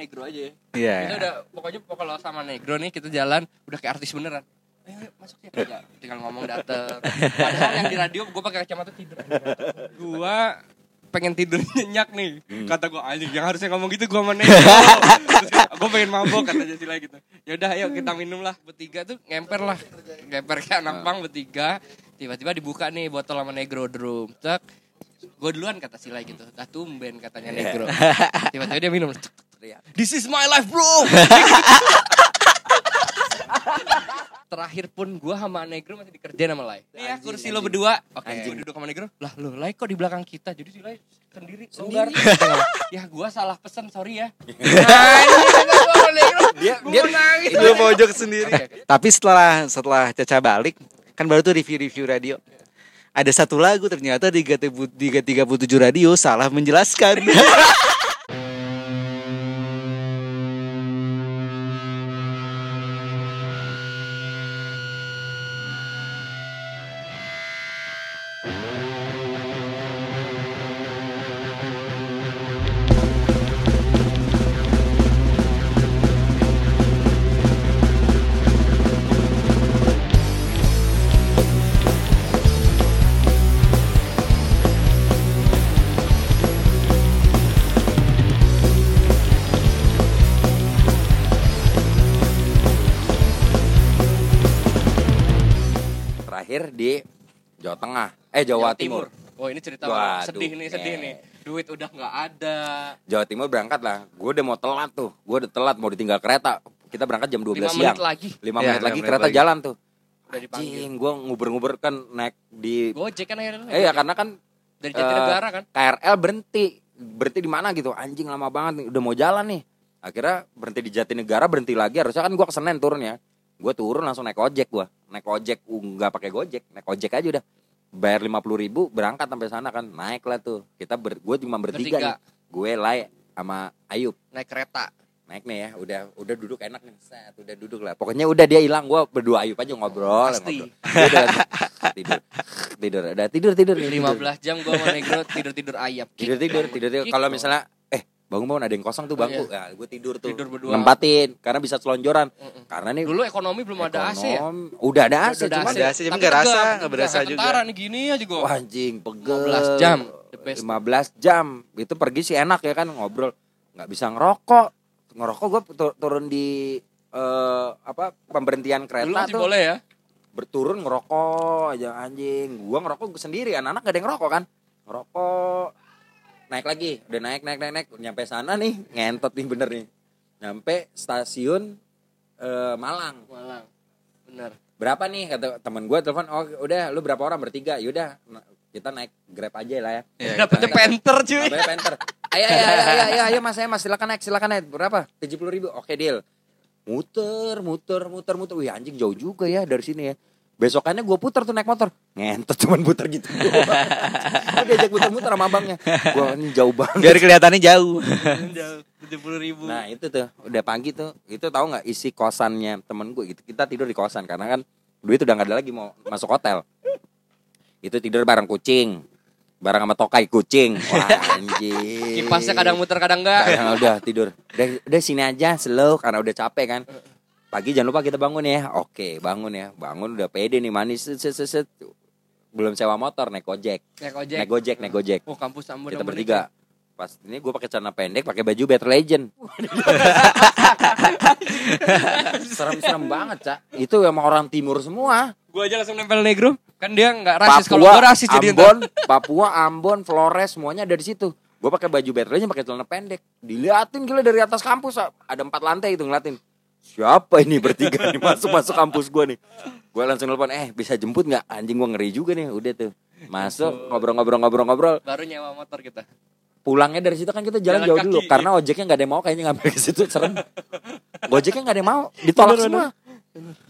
negro aja ya. Iya. Kita udah pokoknya kalau sama negro nih kita jalan udah kayak artis beneran. Ayo, ayo masuk ya Kagak. tinggal ngomong dateng. Padahal yang di radio gue pakai kacamata tidur. Gua pengen tidur nyenyak nih kata gue anjing yang harusnya ngomong gitu gue sama negro gue pengen mabok kata Jasila gitu ya udah ayo kita minum lah bertiga tuh ngemper lah ngemper kayak anak pang bertiga tiba-tiba dibuka nih botol sama negro drum cek gue duluan kata Sila gitu. Dah tumben katanya negro. Tiba-tiba dia minum. This is my life bro. Terakhir pun gue sama negro masih dikerjain sama Lai. Nih ya kursi lo berdua. Oke. Gue duduk sama negro. Lah lo Lai kok di belakang kita? Jadi si Lai sendiri longgar ya gue salah pesen sorry ya. Dia dia mau nangis. dia pojok sendiri. Oke. Tapi setelah setelah Caca balik, kan baru tuh review-review radio. Ada satu lagu ternyata di 337 radio salah menjelaskan. Tengah. Eh Jawa, Timur. Oh ini cerita Waduh, sedih nih, sedih eh. nih. Duit udah nggak ada. Jawa Timur berangkat lah. Gue udah mau telat tuh. Gue udah telat mau ditinggal kereta. Kita berangkat jam 12 Lima siang. menit lagi. 5 Ya, menit lagi menit kereta lagi. jalan tuh. Udah dipanggil. Anjing, gue nguber-nguber kan naik di Gojek kan akhirnya. Eh ya karena kan dari Jatinegara kan. KRL berhenti. Berhenti di mana gitu. Anjing lama banget nih. Udah mau jalan nih. Akhirnya berhenti di Jatinegara, berhenti lagi. Harusnya kan gue ke Senen turun ya. Gue turun langsung naik ojek gue. Naik ojek, uh, nggak pakai gojek. Naik ojek aja udah. Bayar 50 ribu, berangkat sampai sana kan. Naik lah tuh. Kita ber, gue cuma bertiga, Bertiga. nih. Gue, Lai, sama Ayub. Naik kereta. Naik nih ya, udah udah duduk enak nih. Set, udah duduk lah. Pokoknya udah dia hilang, gue berdua Ayub aja ngobrol. Pasti. ngobrol. Dia udah tidur. Tidur. Udah tidur tidur tidur. 15 jam gua sama negro ayam. tidur tidur tidur tidur Kick kalau dong. misalnya eh bangun bangun ada yang kosong tuh Oh, bangku ya gue tidur tuh Tidur berdua. nempatin karena bisa selonjoran Mm-mm. karena nih Dulu ekonomi belum ada AC ya. udah ada AC Udah cuman Ada AC, cuma Tapi nggak rasa, tegap. nggak berasa juga. Tentara nih gini aja gua. Wah, anjing pegel 15 jam, the best. 15 jam itu pergi sih enak ya kan ngobrol nggak bisa ngerokok ngerokok gue turun di eh, apa pemberhentian Dulu kereta masih tuh boleh ya. berturun ngerokok aja anjing gua ngerokok gua sendiri anak-anak gak ada yang ngerokok kan ngerokok naik lagi udah naik naik naik naik nyampe sana nih ngentot nih bener nih nyampe stasiun eh, Malang Malang. Bener. berapa nih kata teman gua telepon oh udah lu berapa orang bertiga yaudah kita naik grab aja lah ya Dapetnya kita- penter cuy. Namanya Panther. Ayo, ayo, ayo, ayo, ayo, ayo, mas, ayo, mas, silakan naik, silakan naik. Berapa? Tujuh puluh ribu. Oke, deal. Muter, muter, muter, muter. Wih, anjing jauh juga ya dari sini ya. Besokannya gue puter tuh naik motor. Ngentot cuman puter gitu. Gue diajak puter-muter sama abangnya. Gue ini jauh banget. Biar kelihatannya jauh. Puluh ribu. Nah itu tuh udah pagi tuh itu tahu nggak isi kosannya temen gue gitu kita tidur di kosan karena kan duit udah nggak ada lagi mau masuk hotel itu tidur bareng kucing bareng sama tokai kucing wah anjing Kipasnya kadang muter kadang enggak. Kadang udah tidur udah, udah sini aja slow karena udah capek kan pagi jangan lupa kita bangun ya. Oke bangun ya. Bangun udah pede nih manis. Set, set, set, set. belum sewa motor naik ojek Naik ojek. naik gojek naik gojek. Oh kampus Ambon. kita bertiga. Pas ini gue pakai celana pendek pakai baju Battle Legend. Serem-serem banget cak. Itu emang orang timur semua. Gua aja langsung nempel negro. Kan dia enggak rasis kalau gua rasis jadi Ambon Papua Ambon Flores semuanya ada di situ. Gue pakai baju Battle Legend pakai celana pendek. Diliatin gila dari atas kampus ada empat lantai itu ngeliatin siapa ini bertiga nih? Masuk masuk kampus gue nih. Gue langsung telepon eh bisa jemput nggak? Anjing gue ngeri juga nih. Udah tuh. Masuk ngobrol-ngobrol-ngobrol-ngobrol baru nyewa motor kita. pulangnya dari situ kan kita jalan, Jalan jauh kaki, dulu. iya. karena ojeknya nggak ada yang mau kayaknya ngambil ke situ serem. Gojeknya nggak ada yang mau ditolak Bener, semua.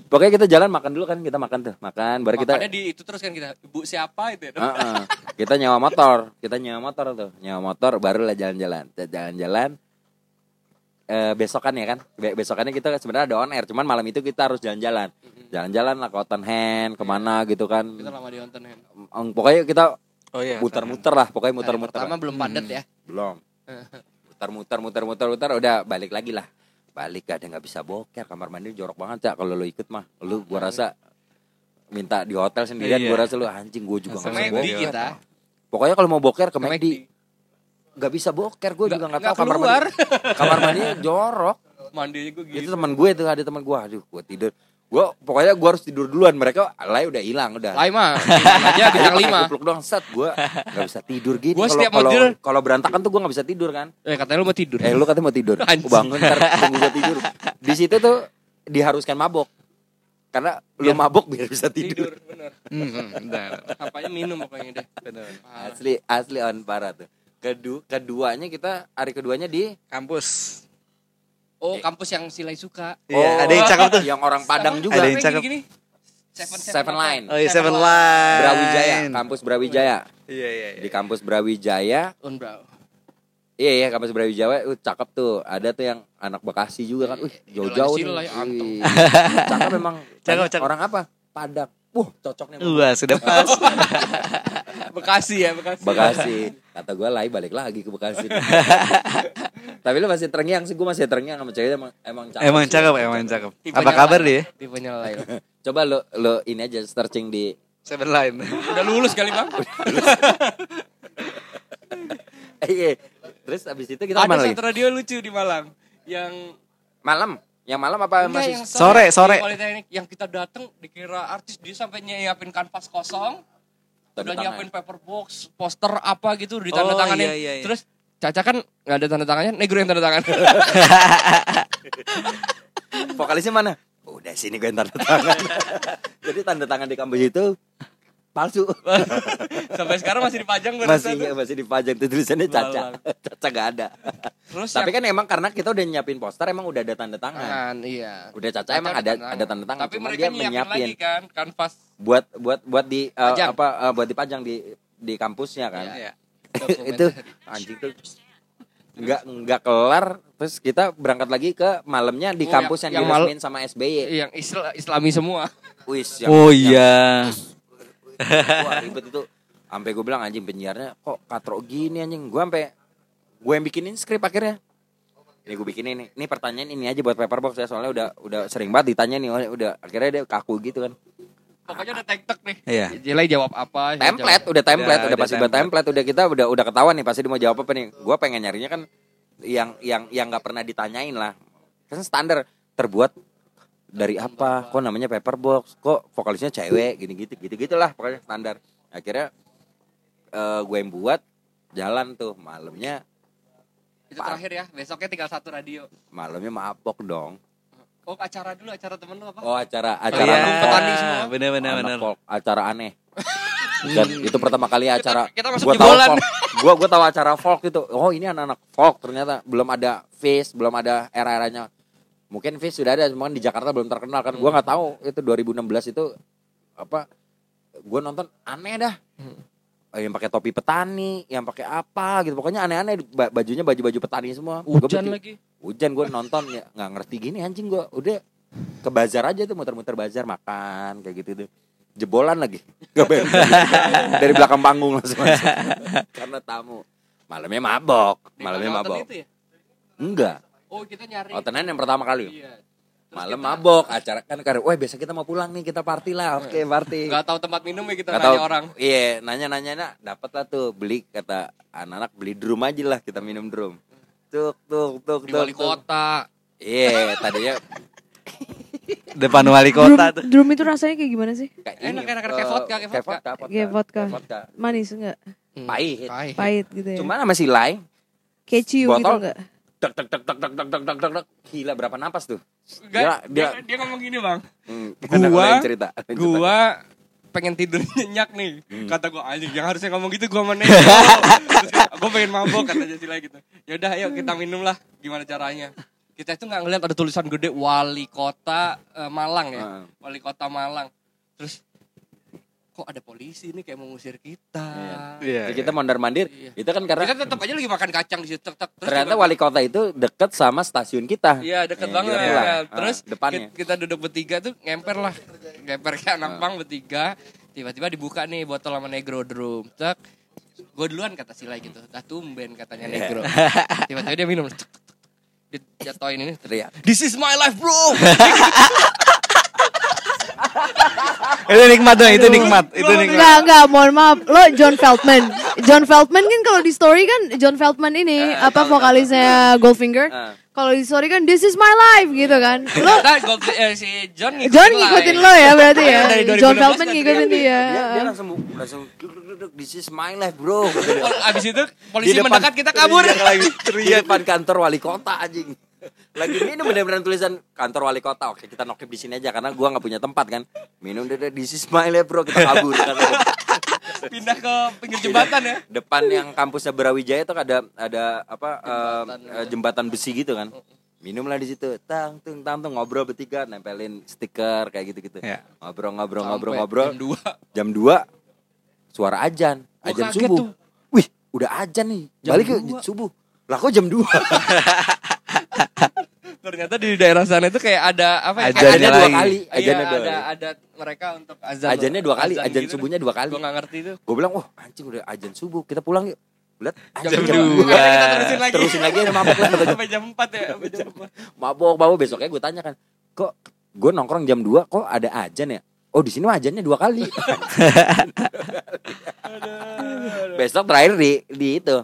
pokoknya kita jalan makan dulu kan kita makan tuh. Makan baru kita Makanya di itu terus kan kita ibu siapa itu ya. Heeh. kita nyewa motor kita nyewa motor tuh. Nyewa motor barulah jalan-jalan. Jalan-jalan eh besokan ya kan? Be- besokannya kita sebenarnya ada on air cuman malam itu kita harus jalan-jalan. Jalan-jalan lah ke Hand ke mana gitu kan. Kita lama di nonton kan. Em, pokoknya kita Oh iya. muter-muter lah pokoknya muter-muter. pertama belum padat ya. belum. Muter muter muter muter udah balik lagi lah. Balik gak ada nggak bisa boker kamar mandi jorok banget cak kalau lo ikut mah. Lu gua rasa minta di hotel sendirian Iya. gua rasa lu anjing gua juga nggak bisa boker. kita. pokoknya kalau mau boker ke Ke McD nggak bisa boker gue juga nggak nggak tahu kamar keluar. mandi kamar mandinya jorok Mandinya gue itu gitu. teman gue tuh ada teman gue aduh gue tidur gue pokoknya gue harus tidur duluan mereka lay udah hilang udah Lai mah, aja bintang lima. kupluk doang set gue nggak bisa tidur gitu Kalau- setiap kalau kalau berantakan tuh gue nggak bisa tidur kan Eh katanya lu mau tidur. eh lu katanya mau tidur Anjing. Gua bangun ntar tunggu gue tidur di situ tuh diharuskan mabok karena lu Biar- mabok biar bisa tidur, tidur, bener. Hmm, benar. Apanya minum pokoknya deh. Benar. Ah, asli asli on parah tuh Kedu keduanya kita hari keduanya di Kampus. Oh, kampus yang Silai suka. Iya, ada yang cakep tuh. yang orang Padang juga Ada yang cakep. gini-gini? Seven, Seven Line. Oh iya Seven Line. Brawijaya kampus Brawijaya Iya iya. iya. di kampus Brawijaya Unbrow. Iya iya kampus Brawijaya uh, cakep tuh. Ada tuh yang anak Bekasi juga kan. Wih, jauh-jauh Idolanya Sila nih. ya, Anto. Wih, Cakep memang. Cakep, cakep. Orang apa? Padang. Wah, cocok nih. Wah sudah pas. Bekasi ya, Bekasi. Bekasi. Kata gue lai balik lagi ke Bekasi. Tapi lu masih terngiang sih, gue masih terngiang sama ceweknya emang emang cakep. emang sih. cakep, emang cakep. Tipenya Apa kabar dia? Tipenya Lai. Coba lu lu ini aja searching di Seven Line. Udah lulus kali, Bang. eh, iya. Terus abis itu kita Ada satu radio lucu di Malang yang Malam. Yang malam apa Enggak, masih yang Sore, sore. di Politeknik yang kita datang dikira artis dia sampai nyiapin kanvas kosong Tanda udah nyiapin paper box poster apa gitu udah ditanda tanganin iya, iya, iya. terus Caca kan nggak ada tanda tangannya negro yang tanda tangan vokalisnya mana? Udah sini gue tanda tangan. Jadi tanda tangan di kampus itu palsu. sampai sekarang masih dipajang gue masih rasa. masih dipajang tuh tulisannya Caca. Caca gak ada. terus Tapi yang kan emang karena kita udah nyiapin poster emang udah ada tanda tangan. tangan iya Udah Caca emang ada ada tanda tangan tapi cuma dia mereka nyiapin menyiapin lagi kan kanvas buat buat buat di uh, Pajang. apa uh, buat dipajang di di kampusnya kan. Iya. itu anjing tuh nggak nggak kelar terus kita berangkat lagi ke malamnya di Oh, kampus yang- yang, yang diresmin sama SBY. yang isla, islami semua Wis yang- Oh yang- iya. Wah ribet itu. Sampai gue bilang anjing penyiarnya kok katro gini anjing. Gue sampai gue yang bikinin skrip akhirnya. Ini gue bikinin ini. Ini pertanyaan ini aja buat paperbox ya soalnya udah udah sering banget ditanya nih udah akhirnya dia kaku gitu kan. pokoknya udah tek-tek nih Iya. Jelai jawab apa Template jawab- udah template Udah, udah, udah pasti buat template. template udah kita udah udah ketahuan nih pasti dia mau jawab apa nih. Gue pengen nyarinya kan yang yang yang nggak pernah ditanyain lah. Kan standar terbuat dari apa? Kok namanya paperbox? Kok vokalisnya cewek? Gini gitu gitu gitulah pokoknya standar. Akhirnya eh, gue yang buat jalan tuh malamnya itu terakhir ya besoknya tinggal satu radio malamnya mabok dong. oh acara dulu acara temen lu apa Oh acara Oh, acara iya. Acara petani semua. Bener bener anak bener. folk, acara aneh. Dan itu pertama kali acara kita masuk gua tahu folk. Gua gua tahu acara folk itu. Oh, ini anak-anak folk ternyata belum ada face, belum ada era-eranya. Mungkin face sudah ada, cuma di Jakarta belum terkenal kan. Gua nggak tahu itu 2016 itu apa gua nonton aneh dah. Eh, Yang pakai topi petani, yang pakai apa gitu. Pokoknya aneh-aneh Ba- bajunya baju-baju petani semua. Gua hujan berti- lagi Hujan gue nonton ya nggak ngerti gini anjing gue udah ke bazar aja tuh muter-muter bazar makan kayak gitu tuh jebolan lagi beres. dari belakang panggung langsung masuk. karena tamu malamnya mabok malamnya mabok ya? enggak oh kita nyari hotelan yang pertama kali iya malam mabok acara kan karena wah besok kita mau pulang nih kita party lah oke party nggak tahu tempat minum ya kita Nggak nanya tahu. orang iya nanya nanya nak dapat lah tuh beli kata anak-anak beli drum aja lah kita minum drum tuk tuk tuk di tuk wali tuk. kota iya tadinya Depan wali Drum, kota tuh. drum itu rasanya kayak gimana sih? kayak Enak, enak, eh, kayak vodka, kayak vodka. Kayak vodka. kayak vodka. Manis enggak? Pahit. Pahit. Pahit gitu ya. Cuman sama si Lai kayak ciu gitu enggak? Tek tek tek tek tek tek tek tek tek. Gila berapa napas tuh? Enggak, Dia dia, dia dia ngomong gini bang Hmm, Gua- cerita. gua pengen tidur nyenyak nih Hmm. kata gua anjing yang harusnya ngomong gitu gua mana gua pengen mabok kata Jasila gitu yaudah ayo kita minum lah gimana caranya kita itu nggak ngeliat ada tulisan gede wali kota eh, Malang ya Ah. wali kota Malang terus kok ada polisi nih kayak mau ngusir kita Iya. Jadi kita mondar mandir. Iya. Itu kan karena kita tetap aja lagi makan kacang di situ tek, tek. Terus ternyata tiba- wali kota itu deket sama stasiun kita. Iya deket Ya, banget. gitu lah. Ya. Ah, Terus depannya. ki- kita duduk bertiga tuh ngemper lah, ngemper kayak anak Ah. pang bertiga. Tiba-tiba dibuka nih botol sama negro drum. Cek gue duluan kata Sila gitu dah tumben katanya Iya. negro tiba-tiba dia minum tuk. dia jatoin ini Teriak. this is my life bro itu nikmat dong, itu nikmat, itu nikmat. Enggak, enggak, mohon maaf. Lo John Feldman. John Feldman kan kalau di story kan John Feldman ini apa vokalisnya Goldfinger. Ah. Kalau di story kan this is my life gitu kan. Lo eh, si John ngikutin, John ngikutin lo ya berarti ya. 2012 John Feldman kan ngikutin dia. Dia, dia langsung langsung this is my life bro. Gitu abis itu polisi mendekat kita kabur Iya. Di depan kantor wali kota anjing. Lagi minum bener-bener tulisan kantor wali kota. Oke, kita nokep di sini aja karena gua nggak punya tempat kan. Minum deh this is my life bro. Kita kabur. pindah ke pinggir jembatan ya Depan yang kampusnya Brawijaya tuh ada ada apa eh, eh, jembatan besi gitu kan. Minumlah di situ. Tang tung tang tung ngobrol bertiga nempelin stiker kayak gitu-gitu. Ya. Ngobrol ngobrol Sampai ngobrol ngobrol. jam dua. Jam 2 suara ajan, ajan subuh. tuh. Wih, udah ajan nih. Jam Balik ke dua. subuh. Lah kok jam 2? ternyata di daerah sana itu kayak ada apa ya Ajannya Ajannya dua lagi. kali, Iya, ajannya dua ada kali. ada mereka untuk azan. Ajannya dua kali, ajan gitu. subuhnya dua kali. Gue gak ngerti itu. Gue bilang, wah anjing udah ajan subuh, kita pulang yuk. Lihat, Jam, anjing jam jam dua. dua. Akhirnya kita terusin lagi. Terusin lagi ada mabok lah. Sampai jam 4 ya. Sampai jam 4. Mabok, mabok besoknya gue tanya kan, kok gue nongkrong jam 2 kok ada ajan ya? Oh di sini mah ajannya dua kali. Besok terakhir di di itu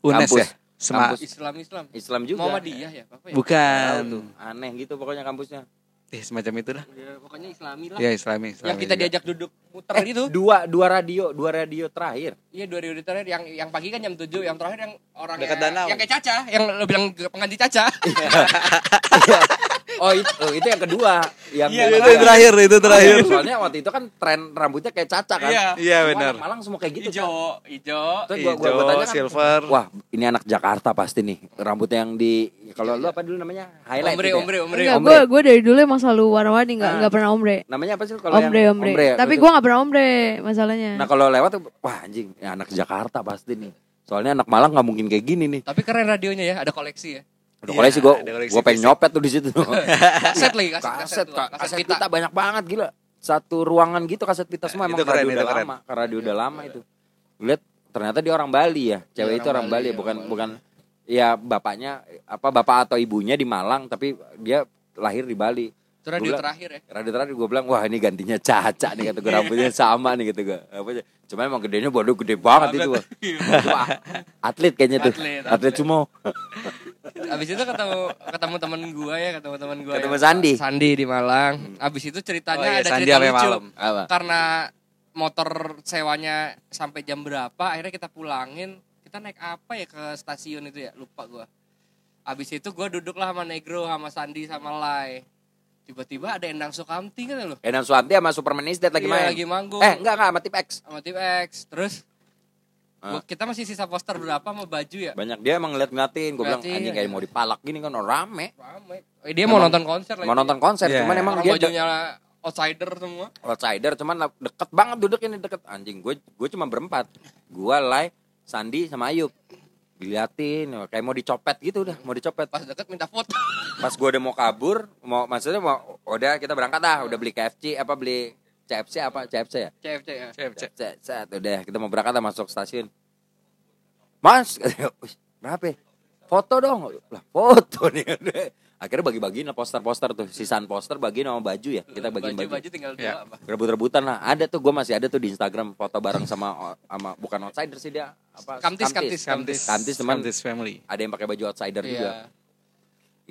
Unes Kampus. ya? Sema Kampus. Islam Islam. Islam juga. Muhammadiyah ya, apa ya? Bukan. tuh, aneh gitu pokoknya kampusnya. Eh, semacam itu lah. Ya, pokoknya Islami lah. Ya, Islami. yang Islami kita juga. diajak duduk muter Eh, itu. dua dua radio, dua radio terakhir. Iya, dua ribu terakhir yang yang pagi kan jam 7, yang terakhir yang orang Dekat danau. yang kayak Caca, yang lo bilang pengganti Caca. oh itu, oh, itu yang kedua, yang Iya, Itu yang terakhir, itu terakhir. Soalnya waktu itu kan tren rambutnya kayak caca kan. Iya. Iya, Semua benar. Malang semua kayak gitu. Ijo, Kan? ijo. Terus gua, gua, gua Hijau, tanya kan, silver. Wah, ini anak Jakarta pasti nih. Rambutnya yang di kalau lu apa dulu namanya? Highlight. Ombre, gitu ya? ombre, ombre. Enggak, ombre. gue gue dari dulu emang selalu warna-warni nggak Ah. nggak pernah ombre. Namanya apa sih kalau Ombre, yang ombre. Tapi gue nggak pernah ombre masalahnya. Nah, kalau lewat tuh wah anjing, ya anak Jakarta pasti nih. Soalnya anak Malang nggak mungkin kayak gini nih. Tapi keren radionya ya, ada koleksi ya. Udah Iya, koleksi gua, ada koleksi gua pengen nyopet tuh di situ. Kaset lagi, kaset, kaset, Kak. kaset kaset pita. pita banyak banget gila. Satu ruangan gitu kaset pita semua emang keren, radio itu udah keren. lama, radio udah lama itu. Lihat ternyata dia orang Bali ya. Cewek Iya, itu orang Bali, bukan bukan ya bapaknya apa bapak atau ibunya di Malang tapi dia lahir di Bali. Itu radio Gua- terakhir ya. Radio terakhir gue bilang wah ini gantinya Caca nih kata gue rambutnya sama nih gitu gue. Apa. Cuma emang gedenya bodoh gede banget itu. Wah. Wah, atlet kayaknya tuh. Atlet, Atlet, atlet. sumo. Abis itu ketemu ketemu teman gua ya, ketemu teman gua. Ketemu ya. Sandi. Sandi di Malang. Abis itu ceritanya Oh iya, ada Sandi cerita lucu. malam. Apa? Karena motor sewanya sampai jam berapa, akhirnya kita pulangin. Kita naik apa ya ke stasiun itu ya? Lupa gua. Abis itu gua duduk lah sama Negro, sama Sandi, sama Lai. Tiba-tiba ada Endang Sukamti kan lo? Enam Suwanti sama Superman is Dead lagi Iya, main. lagi manggung. Eh enggak enggak sama Tip X. sama tim X. Terus Ah. gua- kita masih sisa poster berapa sama baju ya? Banyak dia emang ngeliat ngeliatin. Gue bilang anjing kayak iya. mau dipalak gini kan orang rame. Rame. Eh, dia mau Memang- nonton konser lagi. Mau nonton konser Iya. cuman emang Orang dia bajunya outsider semua. outsider cuman deket banget duduk ini deket anjing gue gue cuma berempat gue Lai Sandi sama Ayub diliatin kayak mau dicopet gitu udah mau dicopet Pas deket minta foto. pas gue udah mau kabur mau maksudnya mau udah kita berangkat dah udah beli KFC apa beli CFC apa CFC ya CFC ya. CFC. Set, set, udah kita mau berangkat dah masuk stasiun mas "Wih, berapa ya? foto dong lah foto nih akhirnya bagi-bagiin lah poster-poster tuh sisaan poster bagiin sama baju ya kita bagiin baju, baju tinggal Ya. dua apa. rebut-rebutan lah ada tuh gue masih ada tuh di Instagram foto bareng sama sama bukan outsider sih dia apa Kamtis, kamtis, kamtis. Kamtis, teman. Kamtis family. ada yang pakai baju outsider juga Iya.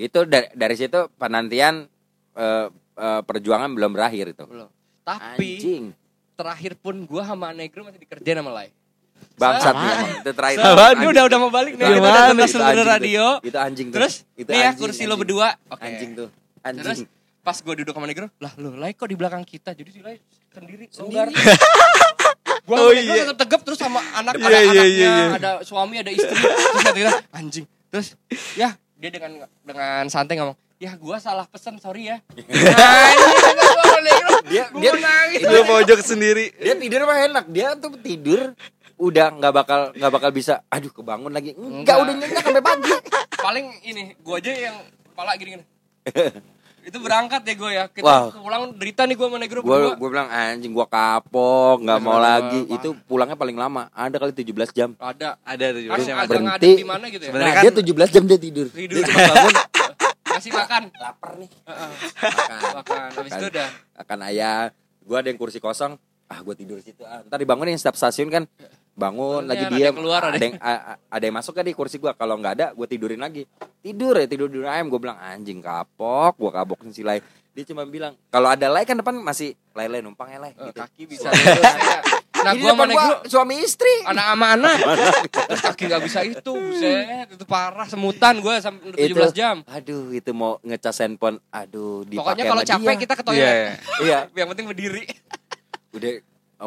itu dari, dari situ penantian eh, eh, perjuangan belum berakhir itu Belum. Tapi anjing terakhir pun gua sama Negro masih dikerjain sama Lai. Bangsat Sama. nih emang. itu terakhir Anjing. ini udah udah mau balik nih. Kita udah tuh. radio. itu anjing tuh. Terus itu nih ya anjing, kursi lo anjing. berdua. Oke. anjing tuh Terus anjing pas gua duduk sama Negro, lah lu Lai kok di belakang kita. Jadi si Lai sendiri, longgar. Gua Oh, sama iya. tetep tegap terus sama anak ada iya, anaknya, iya, iya. ada suami, ada istri. Terus kata anjing. Terus ya dia dengan dengan santai ngomong, ya gua salah pesen sorry ya. Sama Negro. Dia- dia- mau nangis. Itu pojok sendiri. dia tidur mah enak dia tuh tidur udah nggak bakal nggak bakal bisa aduh kebangun lagi enggak Enggak. udah nyenyak sampai pagi paling ini gua aja yang kepala gini gini itu berangkat ya gue ya. Kita Wah. pulang derita nih gue sama negro Gue gue bilang anjing gue kapok, nggak mau lagi. wah. Itu pulangnya paling lama. Ada kali 17 jam. Ada. Ada tuh Kan juga. agak berhenti. di mana gitu ya. Sebenarnya Nah, kan- dia 17 jam dia tidur. Tidur. Dia bangun Kasih makan. lapar nih. Heeh. Makan. Makan. Habis itu udah. Akan ayah. Gue ada yang kursi kosong. Ah gue tidur situ. Ah, ntar dibangunin setiap stasiun kan. Bangun lagi ada diam. keluar, ada ada yang ada yang masuk kan di kursi gue. Kalau nggak ada gue tidurin lagi. Tidur ya tidur tidur ayam. Gue bilang anjing kapok. Gue kabokin si Lai. Dia cuma bilang kalau ada Lai kan depan masih Lai Lai numpang ya Lai. Eh, Gitu. kaki bisa. nah Ini gue gua negro suami istri. anak sama anak. Kaki nggak bisa itu. Buset, itu parah semutan gue sampai 17 Itu- jam. Aduh itu mau ngecas handphone. Aduh Pokoknya kalau capek dia. kita ke toilet. iya. Iya. Yang penting berdiri. udah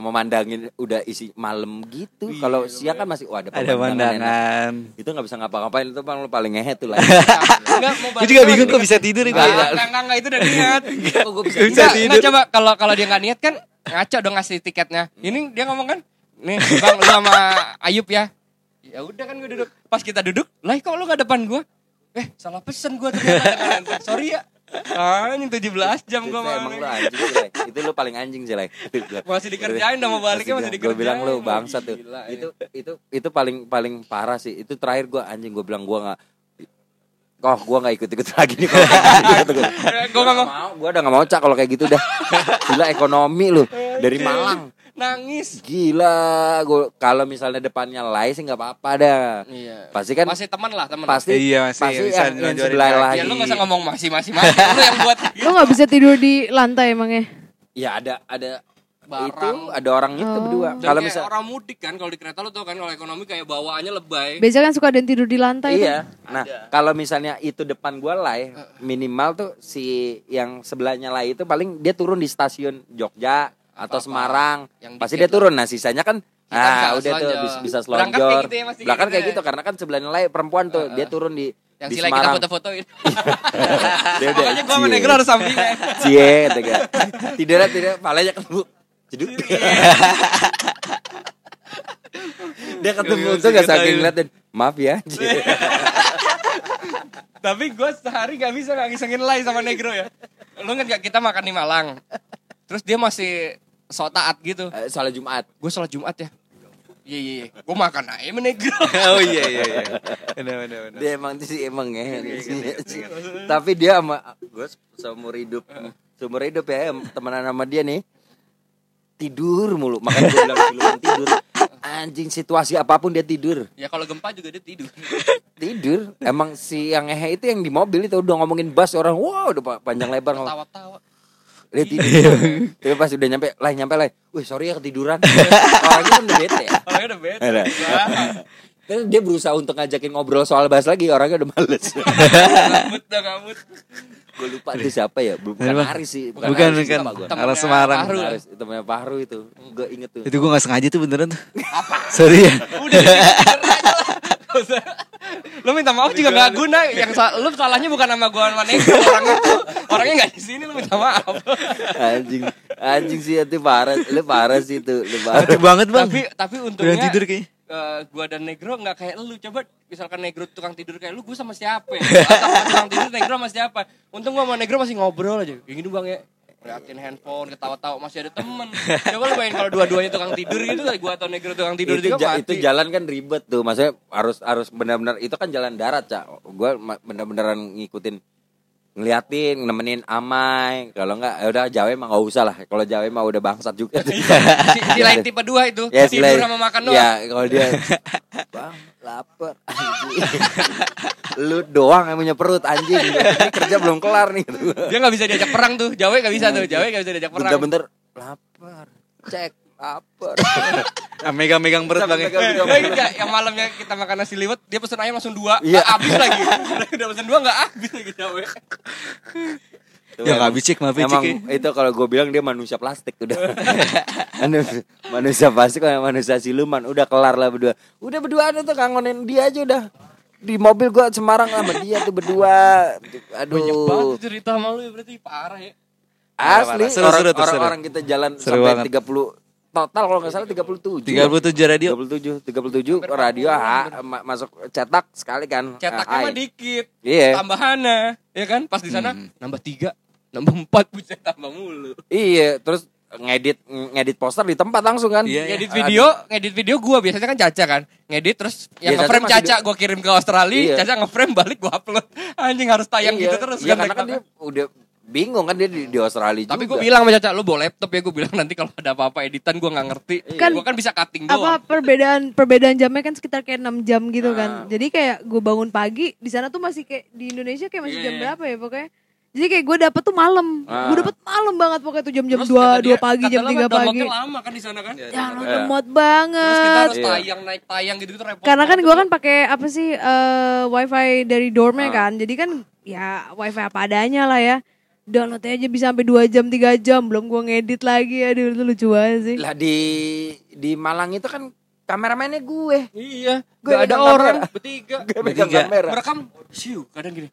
memandangin udah isi malam gitu. Iya, Kalau siang kan masih wah ada Ada pemandangan. Itu nggak bisa ngapa-ngapain itu bang lu paling ngehe tuh lah. Enggak mau Gue juga bingung kok bisa tidur itu. Enggak, enggak, itu udah niat. Kok gue bisa Nggak bisa Enggak, tidur. enggak coba kalau kalau dia nggak niat kan ngaco dong ngasih tiketnya. Ini dia ngomong kan, nih bang lu sama Ayub ya. Ya udah kan gue duduk. Pas kita duduk, lah kok lu nggak depan gue? Eh salah pesen gue ternyata. Sorry ya. Anjing 17 jam Itu gue emang lu anjing Lai. Itu lu paling anjing Lai. Masih dikerjain udah mau baliknya masih Gue dikerjain. bilang lu bangsa tuh. Gila, ya. Itu itu itu paling paling parah sih. Itu terakhir gue anjing gue bilang gue nggak Oh, gue gak ikut-ikut lagi nih kalau gua. Nggak mau mau, gue udah gak mau cak kalau kayak gitu dah. Gila ekonomi lu dari Malang. Nangis. Gila, gue kalau misalnya depannya Lai sih nggak apa-apa dah. Iya. Pasti kan Masih teman lah, teman. pasti Iya, masih pasti bisa yang, yang sebelah lagi. Ya lu gak usah ngomong masih masih masih. Lu yang buat Lo gak bisa tidur di lantai emangnya? Ya ada ada Barang. itu ada orang itu Oh. berdua. Kalau kayak misal orang mudik kan kalau di kereta lu tau kan kalau ekonomi kayak bawaannya lebay. Biasanya kan suka ada yang tidur di lantai tuh. Iya. Nah, kalau misalnya itu depan gua Lai, minimal tuh si yang sebelahnya Lai itu paling dia turun di stasiun Jogja atau. Semarang. Yang Pasti dia lah. turun. Nah, sisanya kan Kita ah udah tuh selonjor. bisa, bisa kayak selonjor. gitu ya, pasti Belakang kayak kayak gitu gitu ya. karena kan sebelahnya Lai perempuan tuh, dia turun di Yang di sila kita Semarang. foto-fotoin. Dia udah, Pokoknya gua sama cie. Negro harus sampingnya. Cie, kata. Tidak tidak, palanya ketemu. Jeduk. Dia ketemu Gak tuh gak saking kita- ngeliatin. Maaf ya. Tapi gue sehari gak bisa gak ngisengin lay sama Negro ya. Lu kan gak kita makan di Malang. Terus dia masih so taat gitu. Eh, Soalnya Jumat. Gue sholat Jumat ya. Iya iya iya. Gue makan aja sama Negro. Oh iya iya iya. Benar benar benar. Dia emang sih emang ya. Tapi dia sama gue seumur hidup seumur hidup ya temenan sama dia nih tidur mulu makanya gue bilang siluman tidur anjing situasi apa pun dia tidur ya kalau gempa juga dia tidur. tidur emang si yang ngehe itu yang di mobil itu udah ngomongin bus orang wow udah pa- panjang lebar ngomong Tawa-tawa. Dia tidur tapi pas udah nyampe lah nyampe lah wih sorry ya ketiduran orangnya kan udah bete ya Orangnya udah bete. Terus dia berusaha untuk ngajakin ngobrol soal bahas lagi orangnya udah males Gamut dah gamut. gue lupa itu siapa ya bukan. Haris sih Bukan, bukan. gua. Temennya Arah Semarang. Itu namanya Fahru itu gue inget tuh Itu gue gak sengaja tuh beneran tuh. Sorry ya. Udah Lu minta maaf juga gak guna. Yang sa- lu salahnya bukan sama gua sama Negro. Orang itu orangnya gak di sini lu minta maaf. anjing anjing sih itu parah lu parah sih itu lu parah Aduh banget bang. tapi tapi untungnya Udah tidur kayaknya. eh, gua dan Negro nggak kayak lu coba misalkan Negro tukang tidur kayak lu gua sama siapa ya Atau tukang tidur Negro sama siapa untung gua sama Negro masih ngobrol aja kayak gini bang ya ngeliatin handphone ketawa-tawa masih ada temen. Coba lu bayangin kalau dua-duanya tukang tidur gitu gua atau Negro tukang tidur itu, juga ja- mati. itu jalan kan ribet tuh maksudnya harus harus benar-benar itu kan jalan darat cak gue benar-benaran ngikutin ngeliatin nemenin amai. Kalau enggak ya udah jawa mah nggak usah lah. Kalau jawa mah udah bangsat juga. Si, si lain tipe dua itu. Ya, tidur selain- sama makan doang. Ya, kalau dia. Bang, lapar anjing. Lu doang yang punya perut anjing. Ini kerja belum kelar nih. dia nggak bisa diajak perang tuh. Jawa nggak bisa tuh. Jawa nggak bisa diajak perang. Bentar-bentar lapar. Cek lapar. Ah, megang-megang perut bang. ya. Megang- megang- enggak, yang malamnya kita makan nasi liwet, dia pesen ayam langsung dua, Iya. nggak habis lagi. Udah pesen dua nggak habis lagi. Ya nggak habis cek maaf ya, Emang cek. ya. itu kalau gue bilang dia manusia plastik udah. manusia, manusia plastik kayak manusia siluman udah kelar lah berdua. Udah berdua tuh kangenin dia aja udah. Di mobil gua Semarang sama dia tuh berdua. Banyak banget Aduh. cerita sama lu ya berarti parah ya. Asli Seru, orang, seru tuh, seru. orang-orang kita jalan Seru sampai banget. 30 total kalau nggak salah 37. 37 radio. 37 37 radio ha, ma- masuk cetak sekali kan. Cetaknya Ah, mah dikit, Iya. tambahannya, ya kan? Pas di sana nambah tiga, nambah empat buset tambah mulu Iya, terus ngedit ngedit poster di tempat langsung kan. Iya, iya. ngedit video ngedit video gua biasanya kan Caca kan ngedit terus yang Caca ngeframe Caca gua kirim ke Australia Iya. Caca ngeframe balik gua upload anjing harus tayang Iya, gitu terus iya, kan karena kan dia udah bingung kan dia di, di Australia tapi juga. gue bilang sama Caca lu bawa laptop ya gue bilang nanti kalau ada apa-apa editan gue nggak ngerti Kan- gue kan bisa cutting apa doang perbedaan perbedaan jamnya kan sekitar kayak 6 jam gitu Ah. kan. Jadi kayak gue bangun pagi di sana tuh masih kayak di Indonesia kayak masih Iya, jam iya. berapa ya pokoknya. Jadi kayak gue dapet tuh malam. Ah. Gue dapet malam banget pokoknya tuh jam-jam Terus 2 kata 2 dia, pagi, jam 3 kan pagi. lama kan di sana kan Ya, Iya. lemot terus kita banget. harus Iya. tayang naik tayang gitu gitu repot Karena kan banget gue kan pakai apa sih eh, wifi dari dormnya Ah. kan. Jadi kan ya wifi apa adanya lah ya. Downloadnya aja bisa sampai 2 jam 3 jam belum gue ngedit lagi. Aduh itu lucu banget sih. Lah di di Malang itu kan kameramennya gue. iya Gue gak ada orang kamera. bertiga Gue megang Bertiga. kamera. merekam siu kadang gini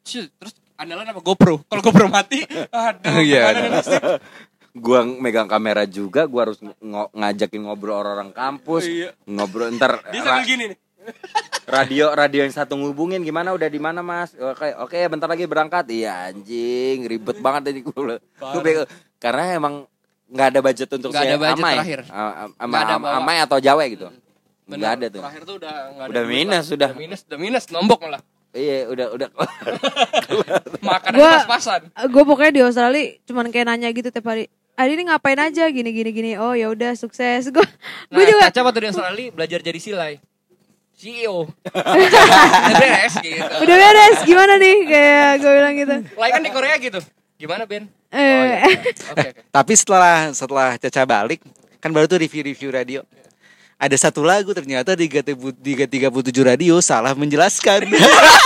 siu terus andalan apa GoPro kalau GoPro mati aduh Iya, nasib? Gua megang kamera juga, gua harus ngo- ngajakin ngobrol orang-orang kampus. Iya. Ngobrol ntar dia ra- sambil gini nih radio radio yang satu ngubungin gimana? Udah di mana mas? Oke oke bentar lagi berangkat. Iya anjing ribet banget tadi gue karena emang nggak ada budget untuk Nggak si ada budget Amai. terakhir. Ama Am- bawa. Amai atau Jawa gitu. Bener, nggak ada tuh. Terakhir tuh udah nggak Udah minus, lah. sudah. udah minus udah minus nombok malah. Iya udah udah makannya Gua- pas-pasan. gue pokoknya di Australia cuman kayak nanya gitu tiap hari Adi ini ngapain aja? Gini gini gini. Oh ya udah sukses. Gue Nah, gue juga Caca waktu di Australia belajar jadi silai. CEO. Udah beres gitu. udah beres gimana nih kayak gue bilang gitu Lain kan di Korea gitu. Gimana Ben? eh Oke oke. Tapi setelah setelah Caca balik, kan baru tuh review-review radio. Ada satu lagu ternyata di tiga puluh tujuh radio salah menjelaskan.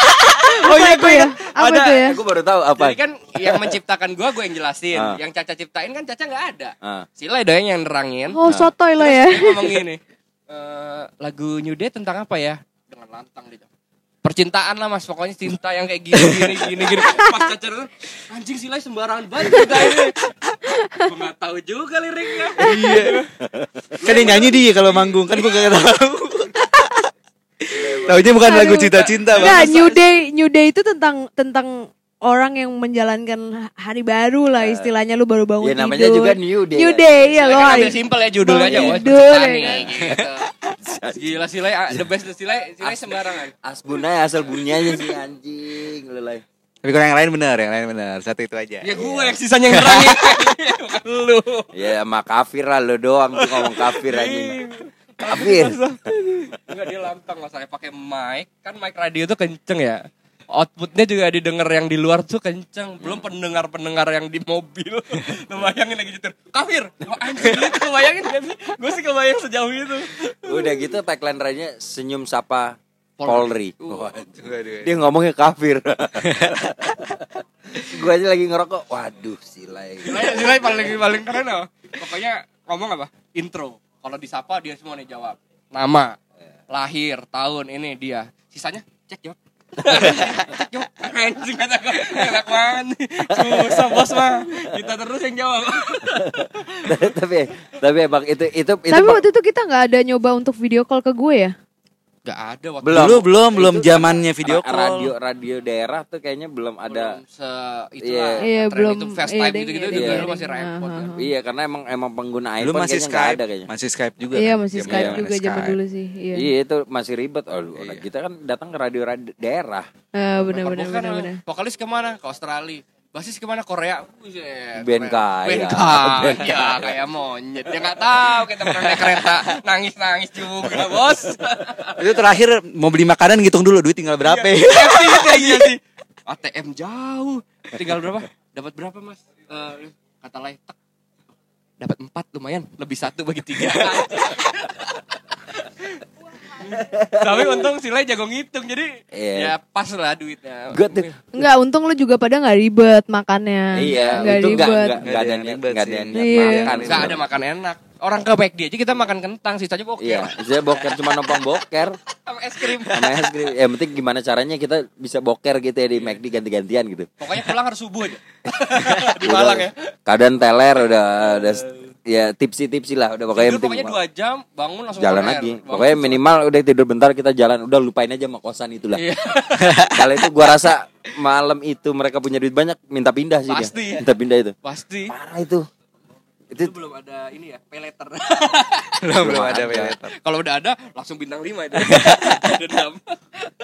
oh iya gue ya apa Ada- tuh ya gue baru tahu apa Jadi kan yang menciptakan gua gue yang jelasin. Ah. Yang Caca ciptain kan Caca nggak ada. Ah. Silai doang yang nerangin. oh sotoy lo ya Terus dia ngomong gini. "Eh, lagu New Day tentang apa ya? Dengan lantang dia. Percintaan lah mas, pokoknya cinta yang kayak gini gini gini gini. Pas Caca denger, anjing silai sembarangan banget kita ini. Gue nggak tahu juga liriknya. iya. Kan yang nyanyi dia kalau manggung kan gue gak tahu. Taunya bukan lagu cinta-cinta Enggak. New Day New Day itu tentang tentang orang yang menjalankan hari baru lah istilahnya lu baru bangun Ya, namanya tidur. juga New Day. New Day ya Silai lo kan hari. ambil simpel ya judulnya aja. Wah, ya kan? Gitu. Gila silai, the best the silai, silai sembarangan. asbunnya asal bunyinya sih anjing lelai Tapi kalau yang lain benar, yang lain benar. Satu itu aja. Ya gue yang sisanya yang nerangin. Bukan lu. ya sama kafir lah lo doang tuh ngomong kafir anjing kafir Enggak dia lantang lah saya pakai mic. Kan mic radio tuh kenceng ya. Outputnya juga didengar yang di luar tuh kenceng. Belum pendengar-pendengar yang di mobil. Lu bayangin lagi nyetir. Kafir. Oh, anjing gitu. Bayangin gak sih? Gue sih kebayang sejauh itu. udah gitu tagline lainnya senyum sapa Polri. Polri. Dia ngomongnya kafir. gue aja lagi ngerokok. Waduh, silai. Silai, silai paling paling keren loh. Pokoknya ngomong apa? Intro. Kalau disapa dia semua nih jawab. Nama, lahir, tahun ini dia. Sisanya cek jawab. Anjing kata gue. Enak banget. nih. Susah bos mah. Kita terus yang jawab. tapi tapi emang itu itu itu Tapi waktu itu kita nggak ada nyoba untuk video call ke gue ya. Gak ada waktu Belum. Dulu belum, belum Itu zamannya video ra- call. radio radio daerah tuh kayaknya belum ada belum se itu Iya. lah. Iya, tren belum. itu Iya, FaceTime ding, gitu-gitu iya, juga ding, lu masih repot kan. Iya karena emang emang pengguna Dulu iPhone masih kayaknya Skype, ada kayaknya masih Skype juga. Iya kan? masih Skype juga zaman dulu sih. Iya. Iya itu masih ribet. Oh, kita kan datang ke radio radio daerah. Eh, benar benar Bukan, benar benar. Vokalis ke mana? Ke Australia. Basis ke mana? Korea. Buset, Korea. kaya. Band kaya. Ya, kayak monyet. Dia nggak tahu kita pernah naik kereta. Nangis-nangis juga, bos. Itu terakhir mau beli makanan ngitung dulu duit tinggal berapa. Iya, gitu aja sih. ATM jauh. Tinggal berapa? Dapat berapa, Mas? Eh, kata lain. Dapat empat lumayan, lebih satu bagi tiga. Tapi untung Silai jago ngitung, jadi Iya. ya pas lah duitnya. Tuh Enggak, untung lu juga pada nggak ribet makannya. iya Nggak ribet. nggak nggak ada niat Ribet nggak ada sih. niat Iya. makan. Nggak ada makan enak. Orang ke McD aja kita makan kentang, sisanya boker. Iya, saya boker cuma numpang boker Sama es krim. sama es krim. Ya, Yang penting gimana caranya kita bisa boker gitu ya di McD ganti-gantian gitu. Pokoknya pulang harus subuh aja. Di Malang ya. Kadang teler udah udah ya tipsi-tipsi lah udah pokoknya yang Tidur penting pokoknya dua jam, bangun langsung jalan lagi. air. Bangun Pokoknya susah. minimal udah tidur bentar kita jalan, udah lupain aja sama kosan itulah. Iya. Kalau itu gua rasa malam itu mereka punya duit banyak minta pindah sih Pasti. dia. Minta pindah itu. Pasti. Parah itu. Itu Itu belum ada ini ya, peleter. belum belum ada ada. peleter. Kalau udah ada langsung bintang 5 itu. Dendam.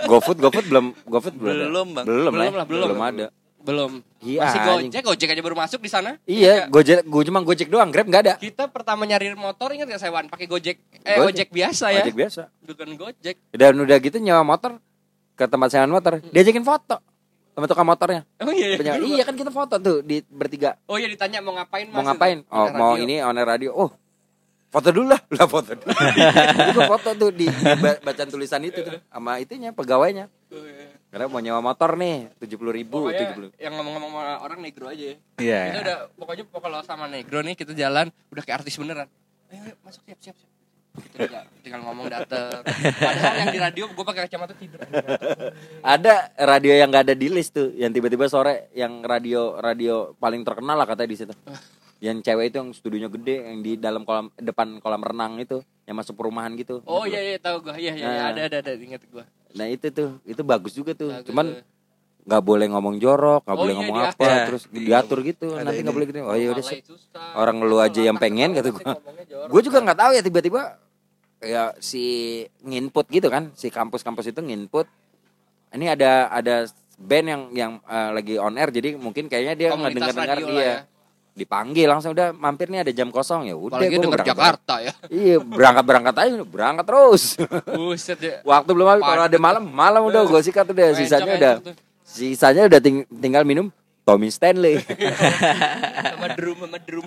GoFood, GoFood belum GoFood belum. ada. Belum, Bang. Belum, Belum lah, lah, belum. Belum ada. Belum. Iya, Masih. Gojek, Gojek aja baru masuk di sana. Iya, Gojek, gue cuma Gojek doang, Grab nggak ada. Kita pertama nyari motor ingat gak Sewan pakai Gojek eh ojek, Gojek. biasa ya. Gojek biasa. Bukan Gojek. Dan udah gitu nyewa motor ke tempat sewa motor, diajakin foto sama tukang motornya. Oh iya. Punya- iya kan kita foto tuh di bertiga. Oh iya ditanya mau ngapain Mau ngapain? Itu. Oh, mau radio. ini on air radio. Oh, foto dulu lah. Lah foto dulu. Foto tuh di, di ba- bacaan tulisan itu tuh sama itunya pegawainya. Karena mau nyewa motor nih, 70 ribu, Pokoknya 70 yang ngomong-ngomong sama orang negro aja ya. Iya. Kita udah pokoknya kalau sama negro nih kita jalan udah kayak artis beneran. Ayo, ayo masuk siap siap siap. Kita tinggal, tinggal ngomong dateng. Padahal yang di radio gue pakai kacamata tidur. Ada radio yang gak ada di list tuh, yang tiba-tiba sore yang radio radio paling terkenal lah katanya di situ. Yang cewek itu yang studionya gede, yang di dalam kolam depan kolam renang itu, yang masuk perumahan gitu. Oh iya iya tahu gue. Iya iya iya, Nah. ada ada ada inget gue. Nah itu tuh, itu bagus juga tuh. Bagus Cuman tuh. nggak boleh ngomong jorok, nggak Oh, boleh iya, ngomong diatur. apa, Ya. terus diatur gitu. Ada Nanti nggak boleh gitu. Oh iya udah sih. Orang lu aja yang pengen kata gua. Gue juga nggak tahu ya tiba-tiba ya si nginput gitu kan, si kampus-kampus itu nginput. Ini ada ada band yang yang eh, lagi on air jadi mungkin kayaknya dia Komunitas ngedenger-dengar radio dia. ya dipanggil langsung udah mampir nih ada jam kosong. Ya udah gue berangkat. Jakarta ya. Iya berangkat berangkat aja berangkat terus. Buset ya. Waktu belum habis kalau ada malam malam udah gue sikat udah sisanya udah. sisanya udah ting tinggal minum Tommy Stanley. Sama drum sama drum.